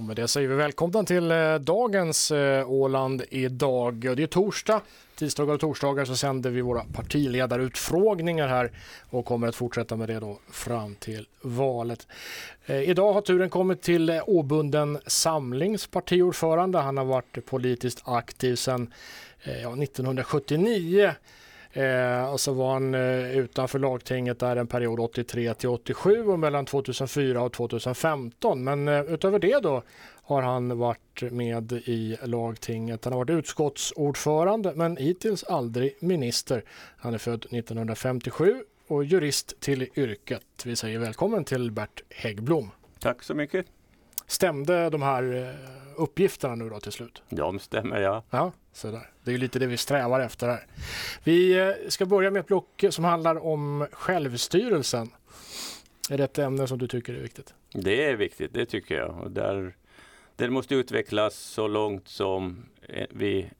Och med det säger vi välkomna till eh, dagens eh, Åland idag. Det är torsdag. Tisdagar och torsdagar så sänder vi våra partiledarutfrågningar här och kommer att fortsätta med det då fram till valet. Eh, idag har turen kommit till Åbunden Samlings partiordförande. Han har varit politiskt aktiv sedan ja, 1979 Eh, och så var han eh, utanför lagtinget där en period 83 till 87 och mellan 2004 och 2015. Men eh, utöver det då har han varit med i lagtinget. Han har varit utskottsordförande men hittills aldrig minister. Han är född 1957 och jurist till yrket. Vi säger välkommen till Bert Häggblom. Tack så mycket. Stämde de här eh, uppgifterna nu då till slut? De stämmer ja. Ja, så där. Det är lite det vi strävar efter här. Vi eh, ska börja med ett block som handlar om självstyrelsen. Är det ett ämne som du tycker är viktigt? Det är viktigt, det tycker jag. Och där, det måste utvecklas så långt som eh, vi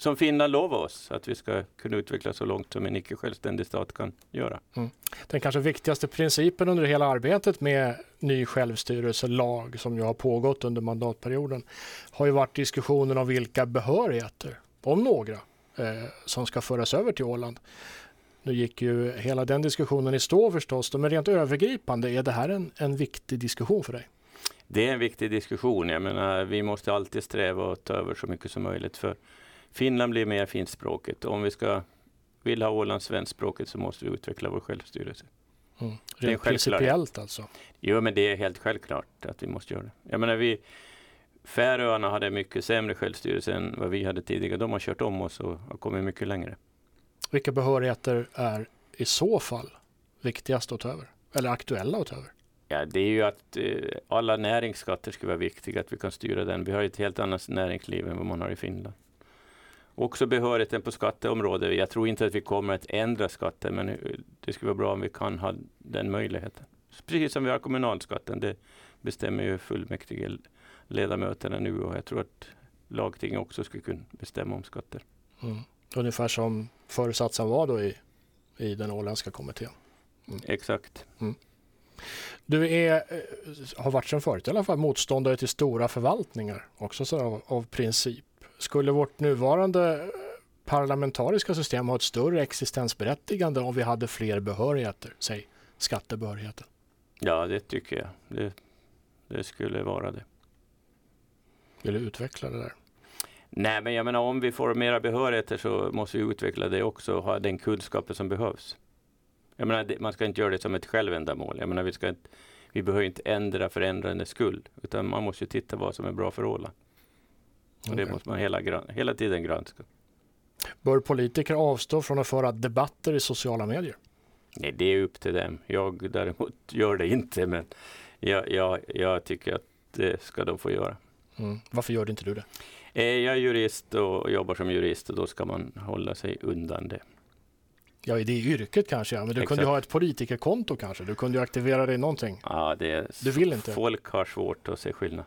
som Finland lovar oss, att vi ska kunna utvecklas så långt som en icke-självständig stat kan göra. Mm. Den kanske viktigaste principen under hela arbetet med ny självstyrelselag som ju har pågått under mandatperioden har ju varit diskussionen om vilka behörigheter, om några, eh, som ska föras över till Åland. Nu gick ju hela den diskussionen i stå förstås, men rent övergripande, är det här en, en viktig diskussion för dig? Det är en viktig diskussion. Jag menar, vi måste alltid sträva att ta över så mycket som möjligt. För Finland blir mer finskspråkigt. Om vi ska vill ha Åland svenskspråkigt så måste vi utveckla vår självstyrelse. Mm. Det är principiellt alltså? Jo, men det är helt självklart att vi måste göra det. Jag menar, vi, Färöarna hade mycket sämre självstyrelse än vad vi hade tidigare. De har kört om oss och har kommit mycket längre. Vilka behörigheter är i så fall viktigast att ta över? Eller aktuella att ta över? Ja, det är ju att eh, alla näringsskatter ska vara viktiga, att vi kan styra den. Vi har ett helt annat näringsliv än vad man har i Finland. Också behörigheten på skatteområdet. Jag tror inte att vi kommer att ändra skatten, men det skulle vara bra om vi kan ha den möjligheten. Precis som vi har kommunalskatten, det bestämmer ju fullmäktige ledamöterna nu och jag tror att lagtinget också skulle kunna bestämma om skatter. Mm. Ungefär som föresatsen var då i, i den åländska kommittén. Mm. Exakt. Mm. Du är, eh, har varit sedan förut i alla fall motståndare till stora förvaltningar också så av, av princip. Skulle vårt nuvarande parlamentariska system ha ett större existensberättigande om vi hade fler behörigheter, säg skattebehörigheten? Ja, det tycker jag. Det, det skulle vara det. Vill du utveckla det där? Nej, men jag menar om vi får mera behörigheter så måste vi utveckla det också och ha den kunskapen som behövs. Jag menar, man ska inte göra det som ett självändamål. Jag menar, vi, ska inte, vi behöver inte ändra för ändrandets skull, utan man måste titta vad som är bra för Åland. Och det måste man hela, hela tiden granska. Bör politiker avstå från att föra debatter i sociala medier? Nej, det är upp till dem. Jag däremot gör det inte, men jag, jag, jag tycker att det ska de få göra. Mm. Varför gör inte du det? Eh, jag är jurist och jobbar som jurist och då ska man hålla sig undan det. Ja, i det yrket kanske, men du Exakt. kunde ha ett politikerkonto kanske? Du kunde aktivera dig någonting? Ja, det är du vill inte? Folk har svårt att se skillnad.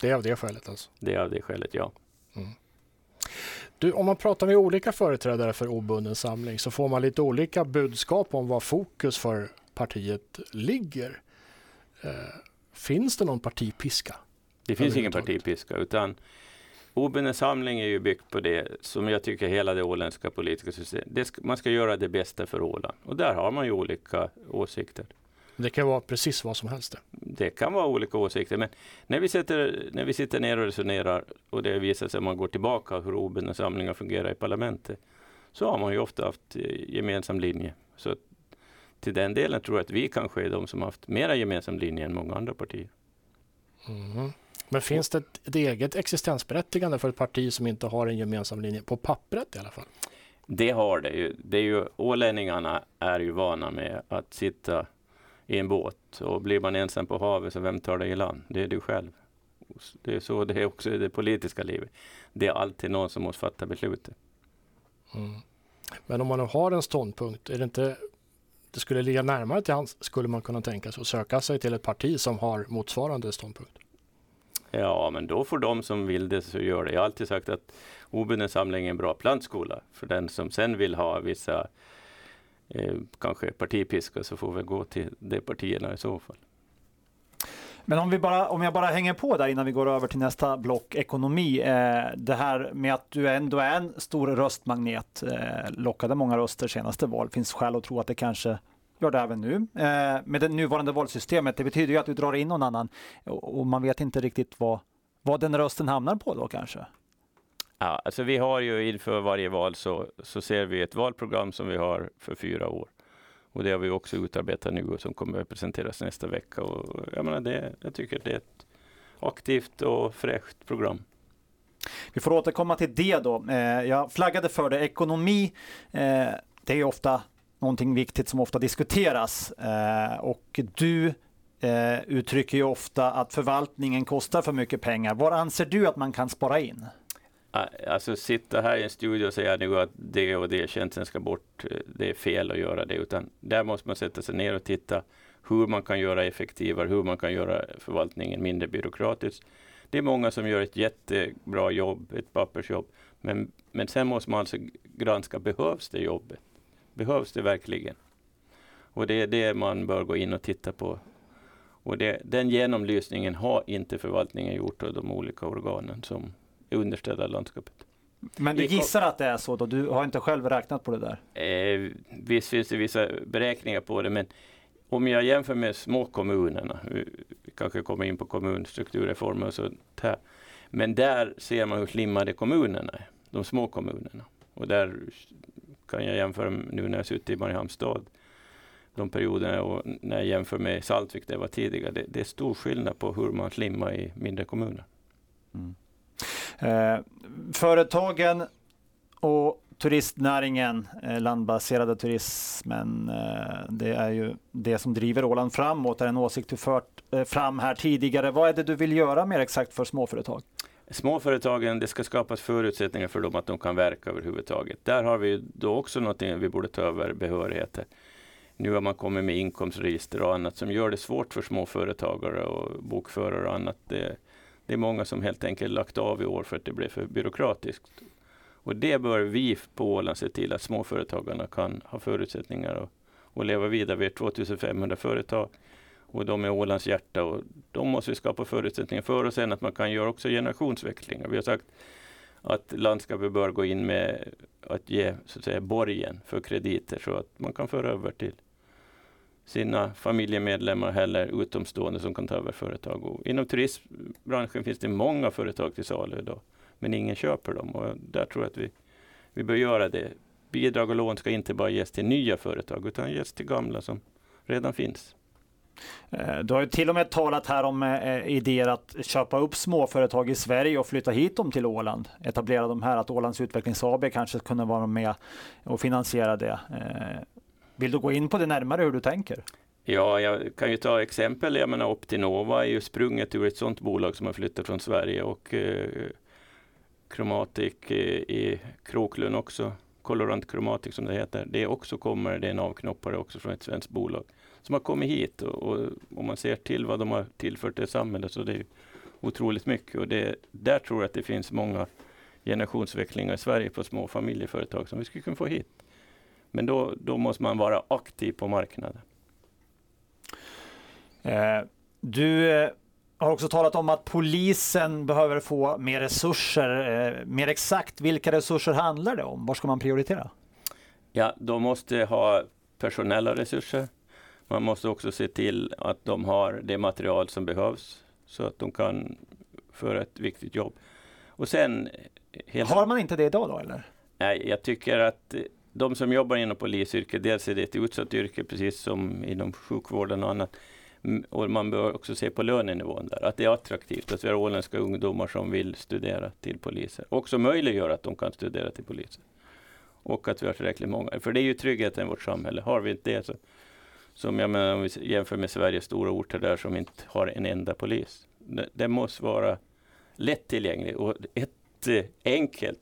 Det är av det skälet alltså? Det är av det skälet, ja. Mm. Du, om man pratar med olika företrädare för obunden samling så får man lite olika budskap om vad fokus för partiet ligger. Eh, finns det någon partipiska? Det finns ingen partipiska utan obunden samling är ju byggt på det som jag tycker hela det åländska politiska systemet. man ska göra det bästa för Åland och där har man ju olika åsikter. Det kan vara precis vad som helst. Det kan vara olika åsikter, men när vi, sitter, när vi sitter ner och resonerar och det visar sig, om man går tillbaka hur obundna samlingar fungerar i parlamentet, så har man ju ofta haft eh, gemensam linje. Så till den delen tror jag att vi kanske är de som haft mera gemensam linje än många andra partier. Mm. Men finns det ett, ett eget existensberättigande för ett parti som inte har en gemensam linje, på pappret i alla fall? Det har det ju. Det är ju ålänningarna är ju vana med att sitta i en båt. Och blir man ensam på havet, så vem tar dig i land? Det är du själv. Det är så det är också i det politiska livet. Det är alltid någon som måste fatta beslutet. Mm. Men om man har en ståndpunkt, är det inte det skulle ligga närmare till hands, skulle man kunna tänka sig att söka sig till ett parti som har motsvarande ståndpunkt? Ja, men då får de som vill det så gör det. Jag har alltid sagt att obunden samling är en bra plantskola för den som sen vill ha vissa eh, kanske partipiska så får vi gå till de partierna i så fall. Men om, vi bara, om jag bara hänger på där innan vi går över till nästa block, ekonomi. Eh, det här med att du ändå är en stor röstmagnet, eh, lockade många röster senaste val. Finns skäl att tro att det kanske gör det även nu. Eh, med det nuvarande valsystemet, det betyder ju att du drar in någon annan och, och man vet inte riktigt vad, vad den rösten hamnar på då kanske. Ja, alltså vi har ju inför varje val så, så ser vi ett valprogram som vi har för fyra år. Och det har vi också utarbetat nu och som kommer att presenteras nästa vecka. Och jag, menar det, jag tycker det är ett aktivt och fräscht program. Vi får återkomma till det då. Eh, jag flaggade för det. Ekonomi, eh, det är ofta någonting viktigt som ofta diskuteras eh, och du uttrycker ju ofta att förvaltningen kostar för mycket pengar. Var anser du att man kan spara in? Alltså sitta här i en studio och säga nu att det och det tjänsten ska bort, eh, det är fel att göra det. Utan där måste man sätta sig ner och titta hur man kan göra effektivare, hur man kan göra förvaltningen mindre byråkratisk. Det är många som gör ett jättebra jobb, ett pappersjobb. Men, men sen måste man alltså granska, behövs det jobbet? Behövs det verkligen? Och det är det man bör gå in och titta på. Och det, den genomlysningen har inte förvaltningen gjort av de olika organen som underställda landskapet. Men du gissar att det är så då? Du har inte själv räknat på det där? Eh, visst finns det vissa beräkningar på det, men om jag jämför med små kommunerna, vi kanske kommer in på kommunstrukturreformer och sånt här, men där ser man hur slimmade kommunerna är, de små kommunerna. Och där kan jag jämföra nu när jag suttit i Mariehamns stad, de perioderna och när jag jämför med Saltvik där jag var tidigare. Det, det är stor skillnad på hur man slimmar i mindre kommuner. Mm. Eh, företagen och turistnäringen, eh, landbaserade turismen, eh, det är ju det som driver Åland framåt. Det är en åsikt du fört eh, fram här tidigare. Vad är det du vill göra mer exakt för småföretag? Småföretagen, det ska skapas förutsättningar för dem att de kan verka överhuvudtaget. Där har vi då också något vi borde ta över behörigheter. Nu har man kommit med inkomstregister och annat som gör det svårt för småföretagare och bokförare och annat. Det, det är många som helt enkelt lagt av i år för att det blev för byråkratiskt. Och det bör vi på Åland se till att småföretagarna kan ha förutsättningar att, att leva vidare. Vi är 2500 företag och de är Ålands hjärta och de måste vi skapa förutsättningar för och sen att man kan göra också generationsväxlingar. Vi har sagt att landskapet bör gå in med att ge så att säga, borgen för krediter så att man kan föra över till sina familjemedlemmar eller utomstående som kan ta över företag. Och inom turistbranschen finns det många företag till salu idag, men ingen köper dem. Och där tror jag att vi, vi bör göra det. Bidrag och lån ska inte bara ges till nya företag, utan ges till gamla som redan finns. Eh, du har ju till och med talat här om eh, idéer att köpa upp småföretag i Sverige och flytta hit dem till Åland. Etablera dem här, att Ålands Utvecklings AB kanske kunde vara med och finansiera det. Eh, vill du gå in på det närmare hur du tänker? Ja, jag kan ju ta exempel. Jag menar Optinova är ju sprunget ur ett sådant bolag som har flyttat från Sverige och eh, Chromatic i, i Kroklund också. Colorant Chromatic som det heter. Det också kommer, det är en avknoppare också från ett svenskt bolag som har kommit hit och, och om man ser till vad de har tillfört det samhället så det är otroligt mycket och det, där tror jag att det finns många generationsväxlingar i Sverige på små familjeföretag som vi skulle kunna få hit. Men då, då måste man vara aktiv på marknaden. Eh, du eh, har också talat om att polisen behöver få mer resurser. Eh, mer exakt, vilka resurser handlar det om? Var ska man prioritera? Ja, de måste ha personella resurser. Man måste också se till att de har det material som behövs så att de kan föra ett viktigt jobb. Och sen, har man inte det idag då eller? Nej, jag tycker att de som jobbar inom polisyrket, dels är det ett utsatt yrke precis som inom sjukvården och annat. Och man bör också se på lönenivån där, att det är attraktivt att vi har åländska ungdomar som vill studera till poliser. Också möjliggör att de kan studera till poliser. Och att vi har tillräckligt många. För det är ju tryggheten i vårt samhälle. Har vi inte det så, som jag menar, om vi jämför med Sveriges stora orter där som inte har en enda polis. Det, det måste vara lättillgängligt och ett eh, enkelt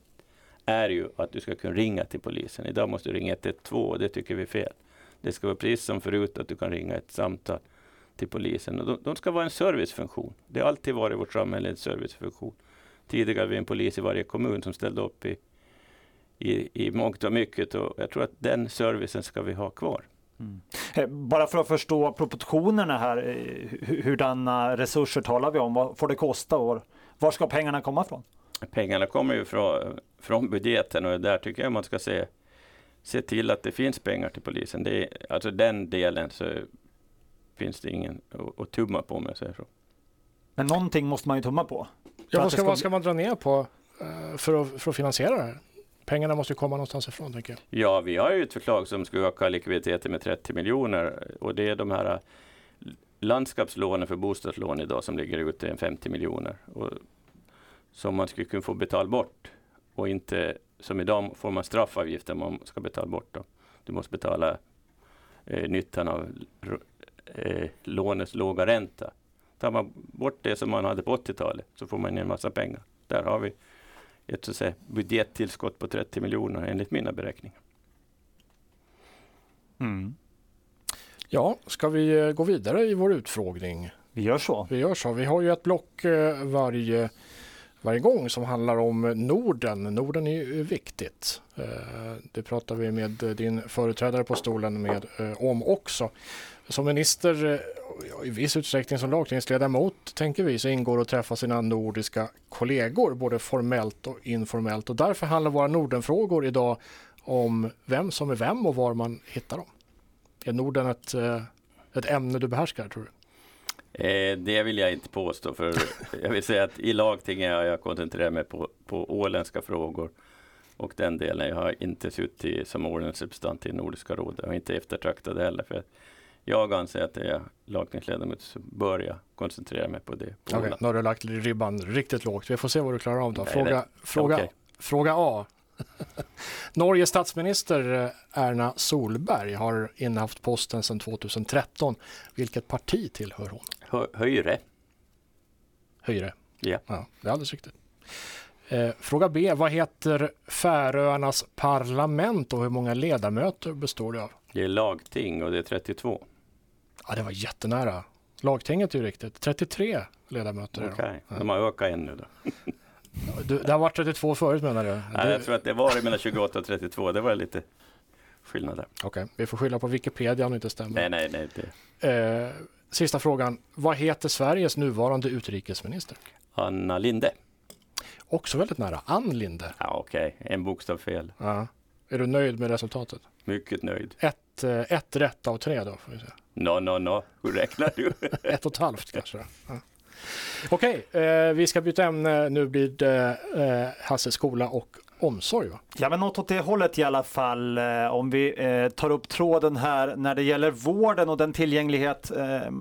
är ju att du ska kunna ringa till polisen. Idag måste du ringa 112 och det tycker vi är fel. Det ska vara precis som förut att du kan ringa ett samtal till polisen. Och de, de ska vara en servicefunktion. Det har alltid varit vårt samhälle en servicefunktion. Tidigare hade vi en polis i varje kommun som ställde upp i, i, i mångt och mycket och jag tror att den servicen ska vi ha kvar. Mm. Eh, bara för att förstå proportionerna här, eh, hurdana resurser talar vi om? Vad får det kosta och var ska pengarna komma ifrån? Pengarna kommer ju från, från budgeten och där tycker jag man ska se, se till att det finns pengar till polisen. Det är, alltså den delen så finns det ingen att, att tumma på om jag säger så. Men någonting måste man ju tumma på. Ja, vad ska, ska... vad ska man dra ner på eh, för att, för att finansiera det här? Pengarna måste komma någonstans ifrån, tänker jag. Ja, vi har ju ett förslag som ska öka likviditeten med 30 miljoner och det är de här eh, landskapslånen för bostadslån idag som ligger ute 50 miljoner. Och som man skulle kunna få betala bort och inte som idag får man straffavgifter man ska betala bort. Då. Du måste betala eh, nyttan av eh, lånets låga ränta. Tar man bort det som man hade på 80-talet så får man en massa pengar. Där har vi ett så säga, budgettillskott på 30 miljoner enligt mina beräkningar. Mm. Ja, ska vi eh, gå vidare i vår utfrågning? Vi gör så. Vi gör så. Vi har ju ett block eh, varje, varje gång som handlar om Norden. Norden är ju viktigt. Eh, det pratar vi med din företrädare på stolen med eh, om också. Som minister eh, i viss utsträckning som lagtingsledamot tänker vi så ingår att träffa sina nordiska kollegor både formellt och informellt och därför handlar våra Nordenfrågor idag om vem som är vem och var man hittar dem. Är Norden ett, ett ämne du behärskar tror du? Eh, det vill jag inte påstå för jag vill säga att i lagtinget har jag koncentrerat mig på, på åländska frågor och den delen. Jag har inte suttit som åländsk representant i Nordiska rådet och inte eftertraktat det heller. För jag anser att är lagtingsledamot så bör jag koncentrera mig på det. Okej, okay, nu har du lagt ribban riktigt lågt. Vi får se vad du klarar av då. Fråga, Nej, fråga, okay. fråga A. Norges statsminister eh, Erna Solberg har innehaft posten sedan 2013. Vilket parti tillhör hon? Hö höjre. Höjre? Ja. ja. Det är alldeles riktigt. Eh, fråga B. Vad heter Färöarnas parlament och hur många ledamöter består det av? Det är lagting och det är 32. Ja, det var jättenära. Lagtinget är ju riktigt. 33 ledamöter. Okej, okay. de har ökat ännu då. Du, det har varit 32 förut menar du? Nej, jag tror att det var mellan 28 och 32. Det var lite skillnad där. Okej, okay. vi får skylla på Wikipedia om det inte stämmer. Nej, nej, nej. Det... Eh, sista frågan. Vad heter Sveriges nuvarande utrikesminister? Anna Linde. Också väldigt nära. Ann Linde. Ja, Okej, okay. en bokstav fel. Ja. Är du nöjd med resultatet? Mycket nöjd. Ett, eh, ett rätt av tre då? Får vi se. No, no, no. Hur räknar du? ett och ett halvt kanske. Ja. Okej, eh, vi ska byta ämne. Nu blir det eh, Hasses skola och omsorg. Va? Ja, men något åt det hållet i alla fall. Eh, om vi eh, tar upp tråden här när det gäller vården och den tillgänglighet eh,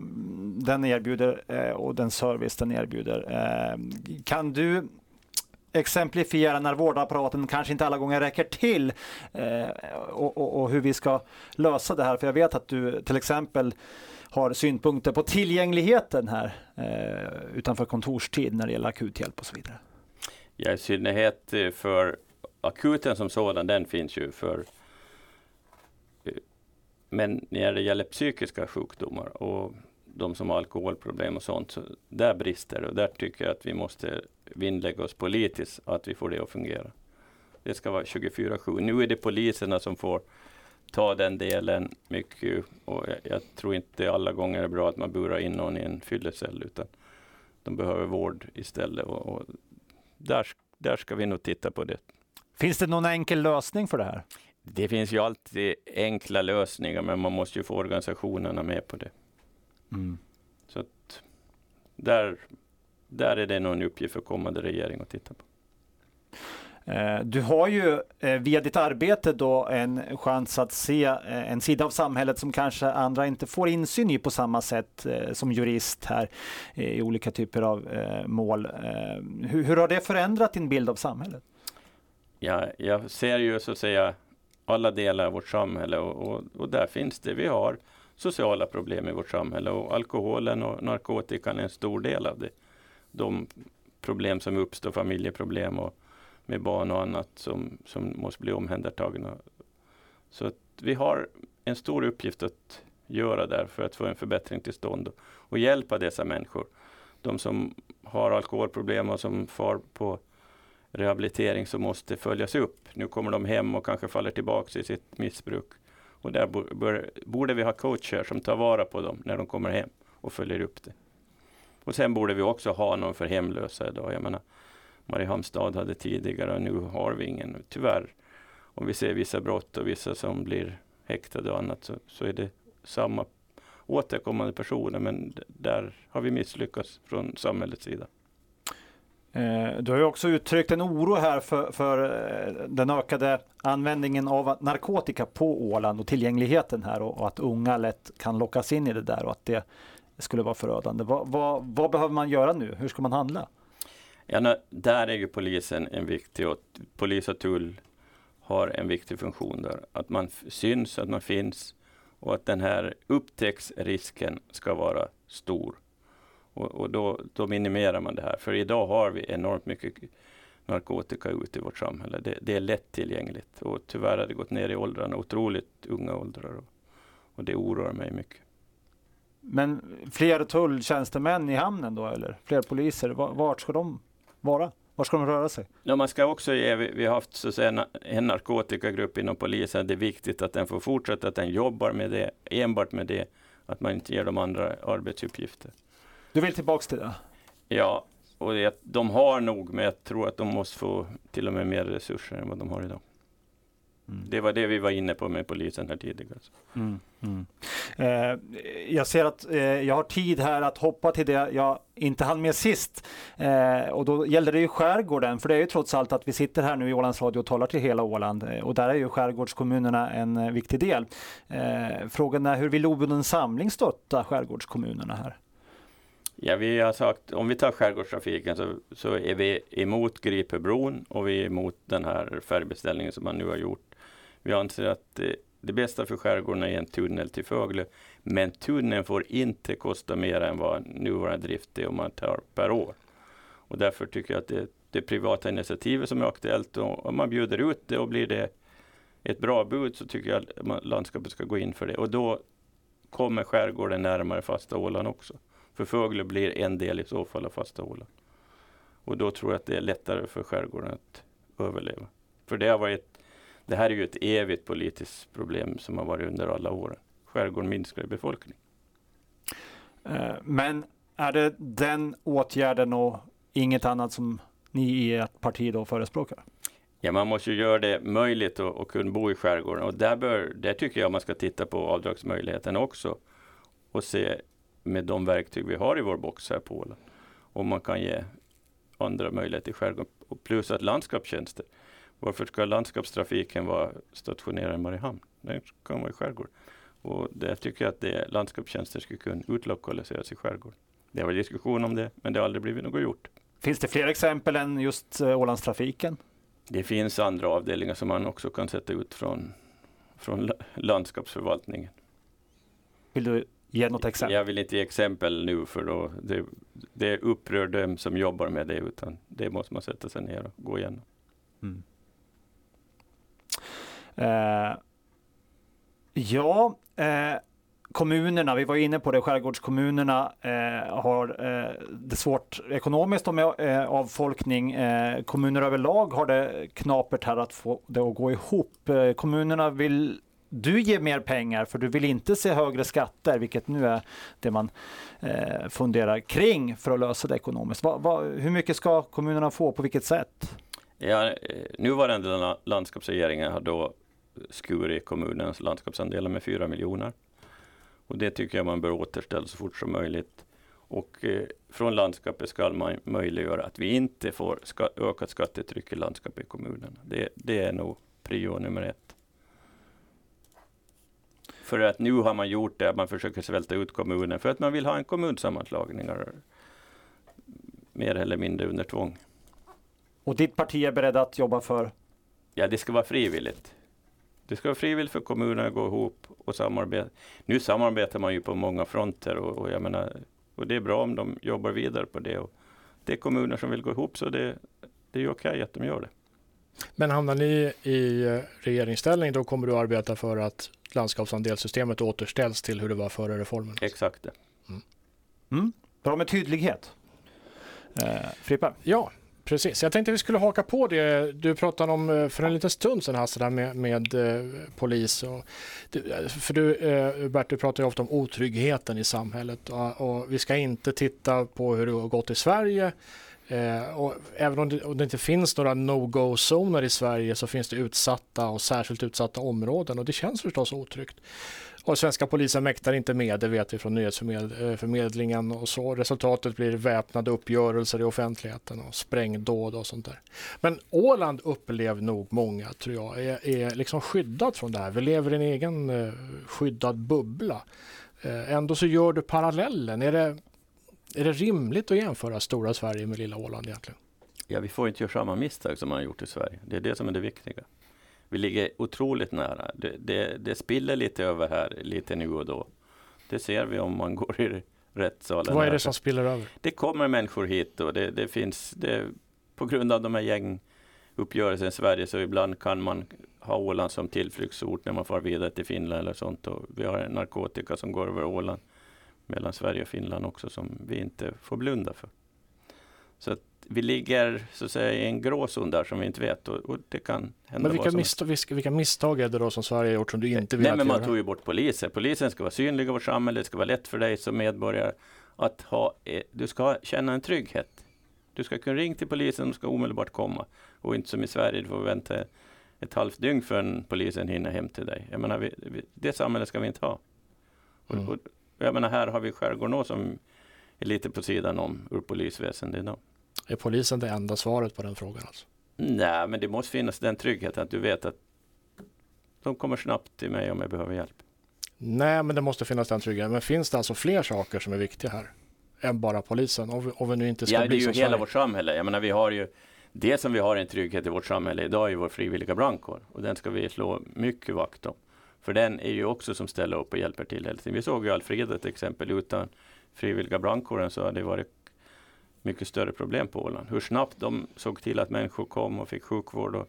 den erbjuder eh, och den service den erbjuder. Eh, kan du exemplifiera när vårdapparaten kanske inte alla gånger räcker till eh, och, och, och, hur vi ska lösa det här. För jag vet att du till exempel har synpunkter på tillgängligheten här eh, utanför kontorstid när det gäller akuthjälp och så vidare. Ja, i synnerhet eh, för akuten som sådan, den finns ju för eh, men när det gäller psykiska sjukdomar och de som har alkoholproblem och sånt, så där brister det. Och där tycker jag att vi måste vinnlägga oss politiskt att vi får det att fungera. Det ska vara 24-7. Nu är det poliserna som får ta den delen mycket och jag, jag, tror inte alla gånger är det bra att man burar in någon i en fyllecell utan de behöver vård istället och, och där, där ska vi nog titta på det. Finns det någon enkel lösning för det här? Det finns ju alltid enkla lösningar men man måste ju få organisationerna med på det. Mm. Så att där, där är det nog en uppgift för kommande regering att titta på. Eh, du har ju eh, via ditt arbete då en chans att se eh, en sida av samhället som kanske andra inte får insyn i på samma sätt som jurist här i olika typer av mål. Hur, hur har det förändrat din bild av samhället? Ja, jag ser ju så att säga alla delar av vårt samhälle och, och, och där finns det. Vi har sociala problem i vårt samhälle och alkoholen och narkotikan är en stor del av det. De problem som uppstår, familjeproblem och med barn och annat som, som måste bli omhändertagna. Så att vi har en stor uppgift att göra där för att få en förbättring till stånd och, hjälpa dessa människor. De som har alkoholproblem och som far på rehabilitering som måste följas upp. Nu kommer de hem och kanske faller tillbaka i sitt missbruk. Och där bör, borde vi ha coacher som tar vara på dem när de kommer hem och följer upp det. Och sen borde vi också ha någon för hemlösa idag. Jag menar, Mariehamnstad hade tidigare och nu har vi ingen, tyvärr. Om vi ser vissa brott och vissa som blir häktade och annat så, så är det samma återkommande personer men där har vi misslyckats från samhällets sida. Eh, du har ju också uttryckt en oro här för, för eh, den ökade användningen av narkotika på Åland och tillgängligheten här och, och, att unga lätt kan lockas in i det där och att det skulle vara förödande. Va, va, vad behöver man göra nu? Hur ska man handla? Ja, där är ju polisen en viktig och polis och tull har en viktig funktion där. Att man syns, att man finns och att den här upptäcktsrisken ska vara stor. Och, och då, då, minimerar man det här. För idag har vi enormt mycket narkotika ute i vårt samhälle. Det, det är lättillgängligt och tyvärr har det gått ner i åldrarna, otroligt unga åldrar. Och, och det oroar mig mycket. Men fler tulltjänstemän i hamnen då eller fler poliser, vart ska de vara? Var ska de röra sig? Ja, man ska också ge, vi, har haft så säga, en narkotikagrupp inom polisen. Det är viktigt att den får fortsätta, att den jobbar med det, enbart med det. Att man inte ger dem andra arbetsuppgifter. Du vill tillbaks till det? Ja, och det, de har nog, men jag tror att de måste få till och med mer resurser än vad de har idag. Mm. Det var det vi var inne på med polisen här tidigare. Mm, mm. Eh, jag ser att eh, jag har tid här att hoppa till det jag inte hann med sist. Eh, och då gäller det ju skärgården, för det är ju trots allt att vi sitter här nu i Ålands Radio och talar till hela Åland eh, och där är ju skärgårdskommunerna en eh, viktig del. Eh, frågan är hur vill obunden samling stötta skärgårdskommunerna här? Ja, vi har sagt, om vi tar skärgårdstrafiken så, så är vi emot Gripebron och vi är emot den här färgbeställningen som man nu har gjort. Vi anser att det, det bästa för skärgården är en tunnel till Fögle. Men tunneln får inte kosta mer än vad nuvarande drift är om man tar per år. Och därför tycker jag att det, det privata initiativet som är aktuellt och om man bjuder ut det och blir det ett bra bud så tycker jag att landskapet ska gå in för det. Och då kommer skärgården närmare fasta Åland också. För Fögle blir en del i så fall av fasta Åland. Och då tror jag att det är lättare för skärgården att överleva. För det har varit det här är ju ett evigt politiskt problem som har varit under alla åren. Skärgården minskar i befolkning. Eh, men är det den åtgärden och inget annat som ni i ert parti då förespråkar? Ja, man måste ju göra det möjligt att, att kunna bo i skärgården och där, bör, där tycker jag man ska titta på avdragsmöjligheten också och se med de verktyg vi har i vår box här på Åland om man kan ge andra möjligheter i skärgården. Och plus att landskapstjänster. Varför ska landskapstrafiken vara stationerad i Mariehamn? Den kan vara i skärgården. Och där tycker jag att det, landskapstjänster skulle kunna utlokaliseras i skärgården. Det var diskussion om det, men det har aldrig blivit något gjort. Finns det fler exempel än just eh, Ålandstrafiken? Det finns andra avdelningar som man också kan sätta ut från, från landskapsförvaltningen. Vill du ge något exempel? Jag vill inte ge exempel nu för då det, det upprör dem som jobbar med det utan det måste man sätta sig ner och gå igenom. Mm. Eh, ja, eh, kommunerna, vi var inne på det, skärgårdskommunerna eh, har eh, det svårt ekonomiskt och med eh, avfolkning. Eh, kommuner överlag har det knapert här att få det att gå ihop. Kommunerna vill du ger mer pengar för du vill inte se högre skatter, vilket nu är det man eh, funderar kring för att lösa det ekonomiskt. Va, va, hur mycket ska kommunerna få, på vilket sätt? Ja, eh, nuvarande landskapsregeringen har då skurit kommunens landskapsandelar med 4 miljoner. Och det tycker jag man bör återställa så fort som möjligt. Och eh, från landskapet ska man möjliggöra att vi inte får ska, ökat skattetryck i landskapet i kommunen. Det, det är nog prio nummer ett. För att nu har man gjort det, man försöker svälta ut kommunen för att man vill ha en kommunsammanslagning mer eller mindre under tvång. Och ditt parti är beredd att jobba för? Ja, det ska vara frivilligt. Det ska vara frivilligt för kommunerna att gå ihop och samarbeta. Nu samarbetar man ju på många fronter och, och jag menar, och det är bra om de jobbar vidare på det. Och det är kommuner som vill gå ihop så det, det är okej att de gör det. Men hamnar ni i eh, regeringsställning då kommer du arbeta för att landskapsandelssystemet återställs till hur det var före reformen? Exakt det. Mm. Mm. Bra med tydlighet. Eh, Frippa? Ja, Precis, jag tänkte vi skulle haka på det. Du pratade om eh, för en liten stund sedan Hasse, där med, med eh, polis. Och, för du, eh, Bert, du pratar ju ofta om otryggheten i samhället och, och, vi ska inte titta på hur det har gått i Sverige. Eh, och även om det, om det, inte finns några no-go-zoner i Sverige så finns det utsatta och särskilt utsatta områden och det känns förstås otryggt. Och svenska polisen mäktar inte med, det vet vi från nyhetsförmedlingen eh, och så. Resultatet blir väpnade uppgörelser i offentligheten och sprängdåd och sånt där. Men Åland upplever nog många, tror jag, är, är liksom skyddat från det här. Vi lever i en egen eh, skyddad bubbla. Eh, ändå så gör du parallellen. Är det, är det rimligt att jämföra stora Sverige med lilla Åland egentligen? Ja, vi får inte göra samma misstag som man har gjort i Sverige. Det är det som är det viktiga. Vi ligger otroligt nära. Det, det, det spiller lite över här, lite nu och då. Det ser vi om man går i rättssalen. Vad är det som spiller över? Det kommer människor hit och det, det finns, det, på grund av de här gänguppgörelserna i Sverige så ibland kan man ha Åland som tillflyktsort när man far vidare till Finland eller sånt. Och vi har narkotika som går över Åland mellan Sverige och Finland också som vi inte får blunda för. Så att vi ligger så att säga, i en gråzon där som vi inte vet och, och det kan hända Men vilka, misstag, vilka misstag är det då som Sverige har gjort som du inte vill Nej, men man göra? tog ju bort polisen. Polisen ska vara synlig i vårt samhälle. Det ska vara lätt för dig som medborgare att ha, eh, du ska känna en trygghet. Du ska kunna ringa till polisen, de ska omedelbart komma. Och inte som i Sverige, du får vänta ett halvt dygn förrän polisen hinner hem till dig. Jag menar, vi, vi, det samhället ska vi inte ha. Mm. Och, och, jag menar, här har vi Skärgården som är lite på sidan om ur polisväsendet idag. Är polisen det enda svaret på den frågan? Alltså? Nej, men det måste finnas den tryggheten att du vet att de kommer snabbt till mig om jag behöver hjälp. Nej, men det måste finnas den tryggheten. Men finns det alltså fler saker som är viktiga här än bara polisen? Om vi, om vi nu inte ska ja, bli det är ju hela Sverige. vårt samhälle. Jag menar, vi har ju det som vi har en trygghet i vårt samhälle idag är vår frivilliga brandkår och den ska vi slå mycket vakt om. För den är ju också som ställer upp och hjälper till hela tiden. Vi såg ju Alfreda till exempel utan frivilliga brandkåren så hade det varit mycket större problem på Åland. Hur snabbt de såg till att människor kom och fick sjukvård och,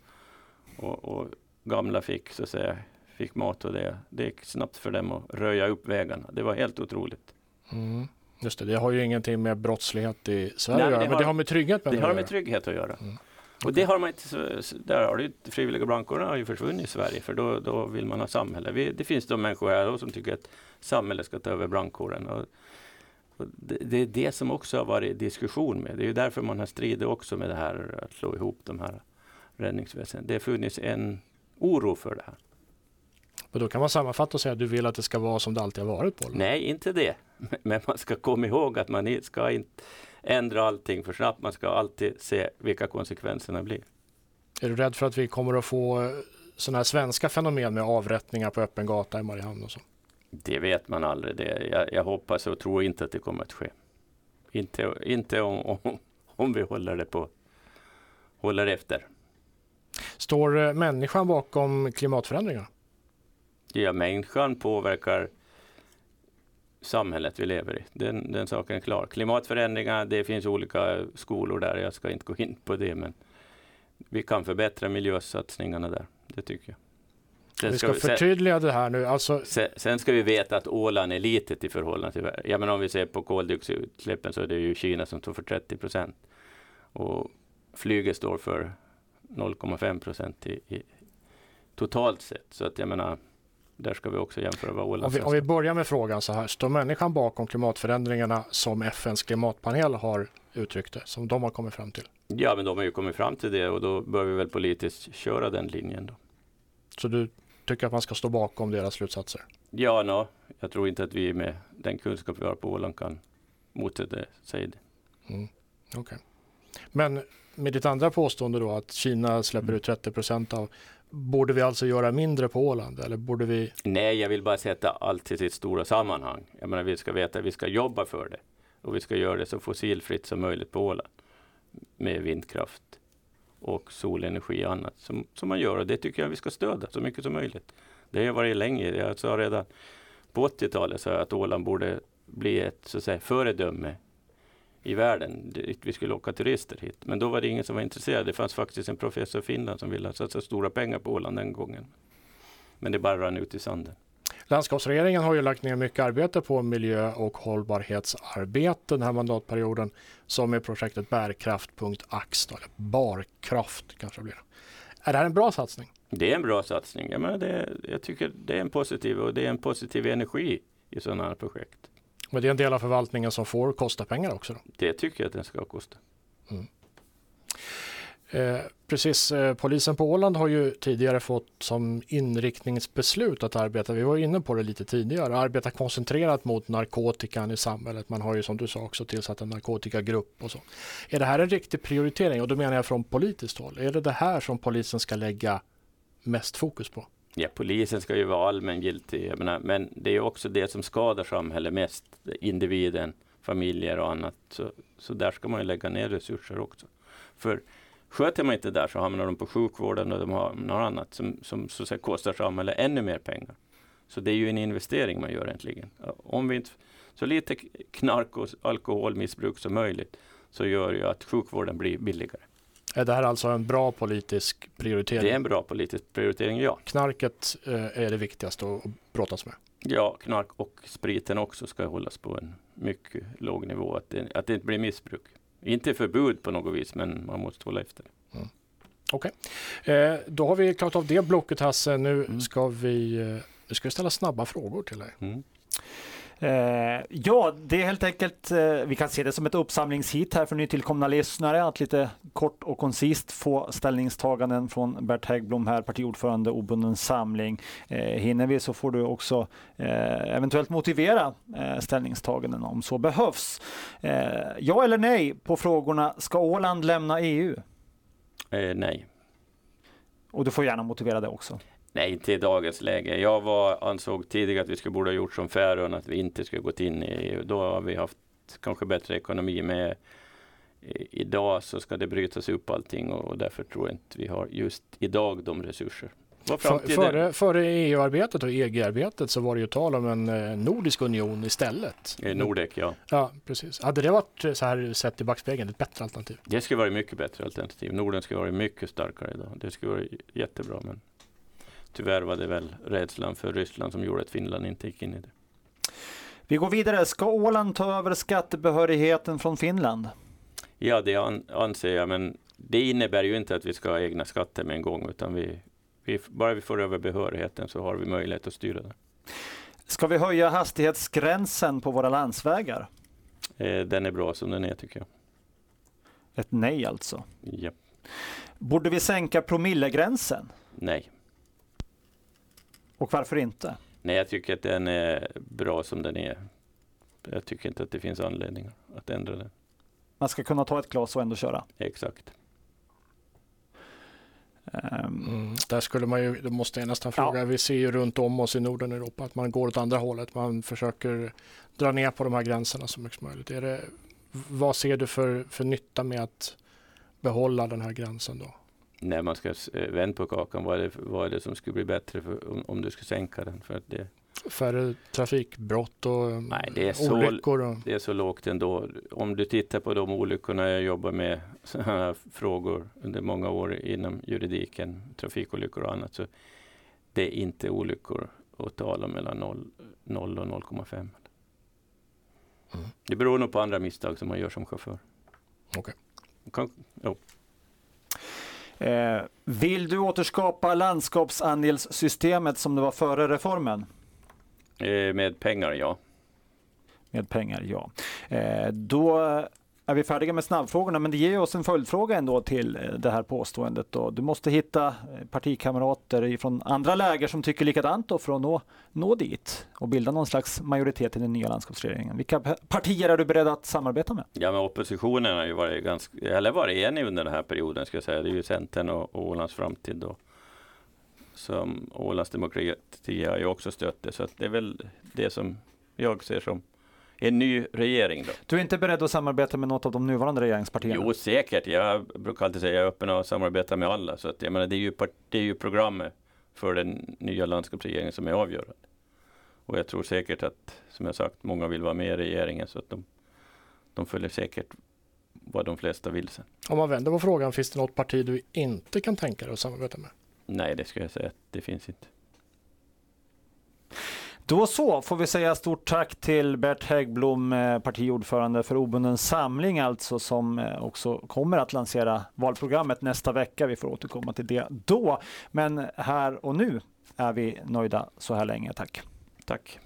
och, och gamla fick, så att säga, fick mat och det. Det gick snabbt för dem att röja upp vägarna. Det var helt otroligt. Mm. Just det, det har ju ingenting med brottslighet i Sverige att göra, men det har med trygghet Det har med trygghet att göra. Mm. Och det har man inte, där har det frivilliga brandkårerna har ju försvunnit i Sverige för då, då vill man ha samhälle. Vi, det finns de människor här som tycker att samhället ska ta över brandkåren. Och det, det, är det som också har varit diskussion med. Det är ju därför man har stridit också med det här att slå ihop de här räddningsväsen. Det har funnits en oro för det här. Och då kan man sammanfatta och säga att du vill att det ska vara som det alltid har varit på? Nej, inte det. Men man ska komma ihåg att man ska inte ändra allting för snabbt. Man ska alltid se vilka konsekvenserna blir. Är du rädd för att vi kommer att få sådana här svenska fenomen med avrättningar på öppen gata i Mariehamn och så? Det vet man aldrig. Det, jag, jag, hoppas och tror inte att det kommer att ske. Inte, inte om, om, om vi håller det på håller efter. Står eh, människan bakom klimatförändringarna? Ja, människan påverkar samhället vi lever i. Den, den saken är klar. Klimatförändringar, det finns olika skolor där. Jag ska inte gå in på det, men vi kan förbättra miljösatsningarna där. Det tycker jag. Sen vi ska, ska förtydliga det här nu. Alltså... Sen, sen, ska vi veta att Åland är litet i förhållande till ja, men Om vi ser på koldioxidutsläppen så är det ju Kina som står för 30 procent. Och flyget står för 0,5 procent i, i, totalt sett. Så att jag menar, där ska vi också jämföra vad Åland om vi, om vi börjar med frågan så här. Står människan bakom klimatförändringarna som FNs klimatpanel har uttryckt det, som de har kommit fram till? Ja, men de har ju kommit fram till det och då bör vi väl politiskt köra den linjen då. Så du tycker att man ska stå bakom deras slutsatser? Ja, no, jag tror inte att vi med den kunskap vi har på Åland kan motsätta sig det. Mm, okay. Men med ditt andra påstående då att Kina släpper ut 30 procent av Borde vi alltså göra mindre på Åland eller borde vi? Nej, jag vill bara sätta allt i sitt stora sammanhang. Jag menar, vi ska veta att vi ska jobba för det och vi ska göra det så fossilfritt som möjligt på Åland med vindkraft och solenergi och annat som, som man gör. Och det tycker jag vi ska stödja så mycket som möjligt. Det har varit länge. Jag sa redan på 80-talet att Åland borde bli ett så att säga, föredöme i världen. Vi skulle åka turister hit. Men då var det ingen som var intresserad. Det fanns faktiskt en professor i Finland som ville satsa stora pengar på Åland den gången. Men det bara rann ut i sanden. Landskapsregeringen har ju lagt ner mycket arbete på miljö och hållbarhetsarbete den här mandatperioden som är projektet bärkraft.ax, eller Barkraft kanske det blir. Är det här en bra satsning? Det är en bra satsning. Jag, menar det, jag tycker det är en positiv och det är en positiv energi i sådana här projekt. Men det är en del av förvaltningen som får kosta pengar också? Då. Det tycker jag att den ska kosta. Mm. Eh, precis, eh, polisen på Åland har ju tidigare fått som inriktningsbeslut att arbeta, vi var inne på det lite tidigare, arbeta koncentrerat mot narkotikan i samhället. Man har ju som du sa också tillsatt en narkotikagrupp och så. Är det här en riktig prioritering? Och då menar jag från politiskt håll. Är det det här som polisen ska lägga mest fokus på? Ja, polisen ska ju vara allmängiltig, menar, men det är också det som skadar samhället mest, individen, familjer och annat. Så, så där ska man ju lägga ner resurser också. För Sköter man inte där så hamnar de på sjukvården och de har något annat som, som så att kostar samhället ännu mer pengar. Så det är ju en investering man gör egentligen. Om vi inte, så lite knark och alkoholmissbruk som möjligt så gör ju att sjukvården blir billigare. Är det här alltså en bra politisk prioritering? Det är en bra politisk prioritering, ja. Knarket eh, är det viktigaste att brottas med? Ja, knark och spriten också ska hållas på en mycket låg nivå. Att det, att det inte blir missbruk. Inte förbud på något vis, men man måste hålla efter. Mm. Okej, okay. eh, då har vi klarat av det blocket Hasse. Nu mm. ska vi, eh, nu ska vi ställa snabba frågor till dig. Mm. Eh, ja, det är helt enkelt, eh, vi kan se det som ett uppsamlingshit här för nytillkomna lyssnare, att lite kort och koncist få ställningstaganden från Bert Häggblom här, partiordförande obunden samling. Eh, hinner vi så får du också eh, eventuellt motivera ställningstaganden om så behövs. Eh, ja eller nej på frågorna, ska Åland lämna EU? nej. Och du får gärna motivera det också. Nej, inte i dagens läge. Jag var, ansåg tidigare att vi skulle borde ha gjort som Färöarna, att vi inte skulle gått in i EU. Då har vi haft kanske bättre ekonomi med Idag så ska det brytas upp allting och därför tror jag inte vi har just idag de resurser. För, före, före EU-arbetet och EG-arbetet så var det ju tal om en eh, nordisk union istället. Nordek, ja. Ja, precis. Hade det varit så här sett i backspegeln ett bättre alternativ? Det skulle varit mycket bättre alternativ. Norden skulle varit mycket starkare idag. Det skulle varit jättebra. Men tyvärr var det väl rädslan för Ryssland som gjorde att Finland inte gick in i det. Vi går vidare. Ska Åland ta över skattebehörigheten från Finland? Ja, det anser jag, men det innebär ju inte att vi ska ha egna skatter med en gång, utan vi, vi, bara vi får över behörigheten så har vi möjlighet att styra det. Ska vi höja hastighetsgränsen på våra landsvägar? Eh, den är bra som den är tycker jag. Ett nej alltså? Ja. Borde vi sänka promillegränsen? Nej. Och varför inte? Nej, jag tycker att den är bra som den är. Jag tycker inte att det finns anledning att ändra den. Man ska kunna ta ett glas och ändå köra? Exakt. Um, mm, där skulle man ju, det måste jag nästan fråga, ja. vi ser ju runt om oss i Norden och Europa att man går åt andra hållet. Man försöker dra ner på de här gränserna så mycket som möjligt. Är det, vad ser du för, för nytta med att behålla den här gränsen då? När man ska eh, vända på kakan, vad är det, vad är det som skulle bli bättre för, om, om du skulle sänka den? För det, Färre trafikbrott och Nej, det är så, olyckor? Och... Det är så lågt ändå. Om du tittar på de olyckorna jag jobbar med, sådana här frågor under många år inom juridiken, trafikolyckor och annat, så det är inte olyckor att tala mellan 0, 0 och 0,5. Mm. Det beror nog på andra misstag som man gör som chaufför. Okay. Kan, jo. Eh, vill du återskapa landskapsandelssystemet som det var före reformen? Eh, med pengar, ja. Med pengar, ja. Eh, då är vi färdiga med snabbfrågorna, men det ger oss en följdfråga ändå till eh, det här påståendet. Då. Du måste hitta eh, partikamrater från andra läger som tycker likadant då för att nå, nå dit och bilda någon slags majoritet i den nya landskapsregeringen. Vilka partier är du beredd att samarbeta med? Ja, men oppositionen har ju varit, ganska, eller varit enig under den här perioden, ska jag säga. Det är ju Centern och, och Ålands framtid. Då. Som Ålands demokrati har ju också stött det, så det är väl det som jag ser som en ny regering. Då. Du är inte beredd att samarbeta med något av de nuvarande regeringspartierna? Jo, säkert. Jag brukar alltid säga att jag är öppen att samarbeta med alla. Så att, jag menar, det, är ju, det är ju programmet för den nya landskapsregeringen som är avgörande. Och jag tror säkert att, som jag sagt, många vill vara med i regeringen så att de, de följer säkert vad de flesta vill sen. Om man vänder på frågan, finns det något parti du inte kan tänka dig att samarbeta med? Nej, det ska jag säga att det finns inte. Då så får vi säga stort tack till Bert Häggblom, eh, partiordförande för Obunden Samling alltså, som eh, också kommer att lansera valprogrammet nästa vecka. Vi får återkomma till det då. Men här och nu är vi nöjda så här länge. Tack. Tack.